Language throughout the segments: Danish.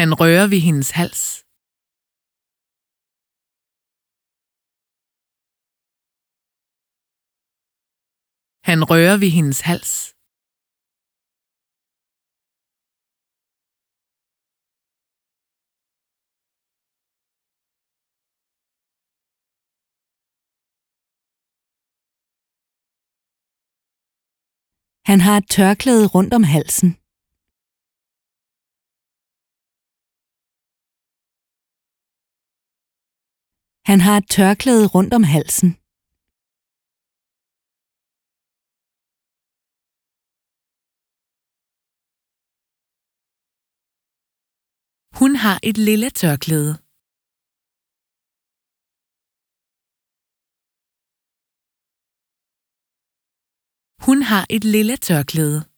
Han rører ved hendes hals. Han rører ved hendes hals. Han har et tørklæde rundt om halsen. Han har et tørklæde rundt om halsen. Hun har et lille tørklæde. Hun har et lille tørklæde.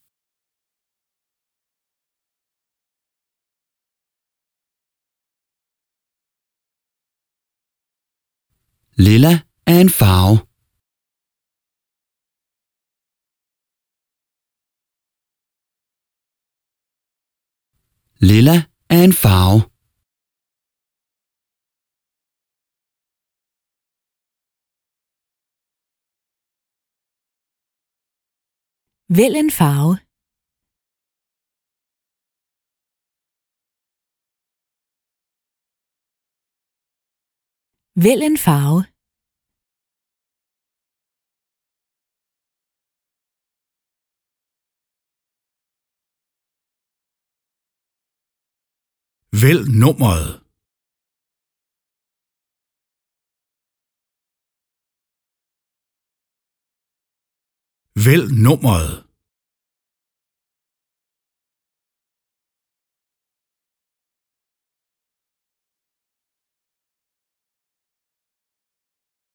Lilla er en farve. Lilla er en farve. Vælg en farve. Vælg en farve. Vælg nummeret. Vælg nummeret.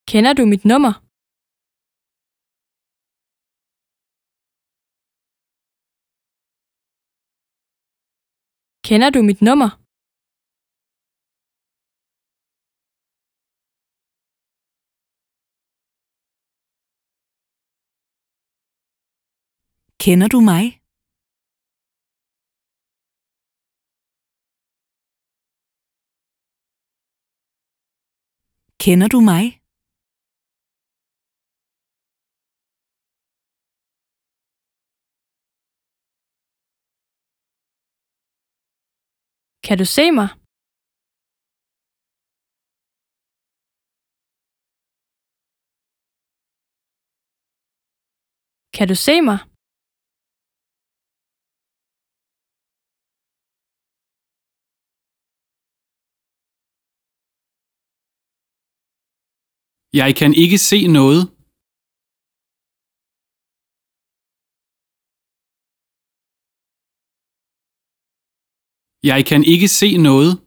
Kender du mit nummer? Kender du mit nummer? Kender du mig? Kender du mig? Kan du se mig? Kan du se mig? Jeg kan ikke se noget. Jeg kan ikke se noget.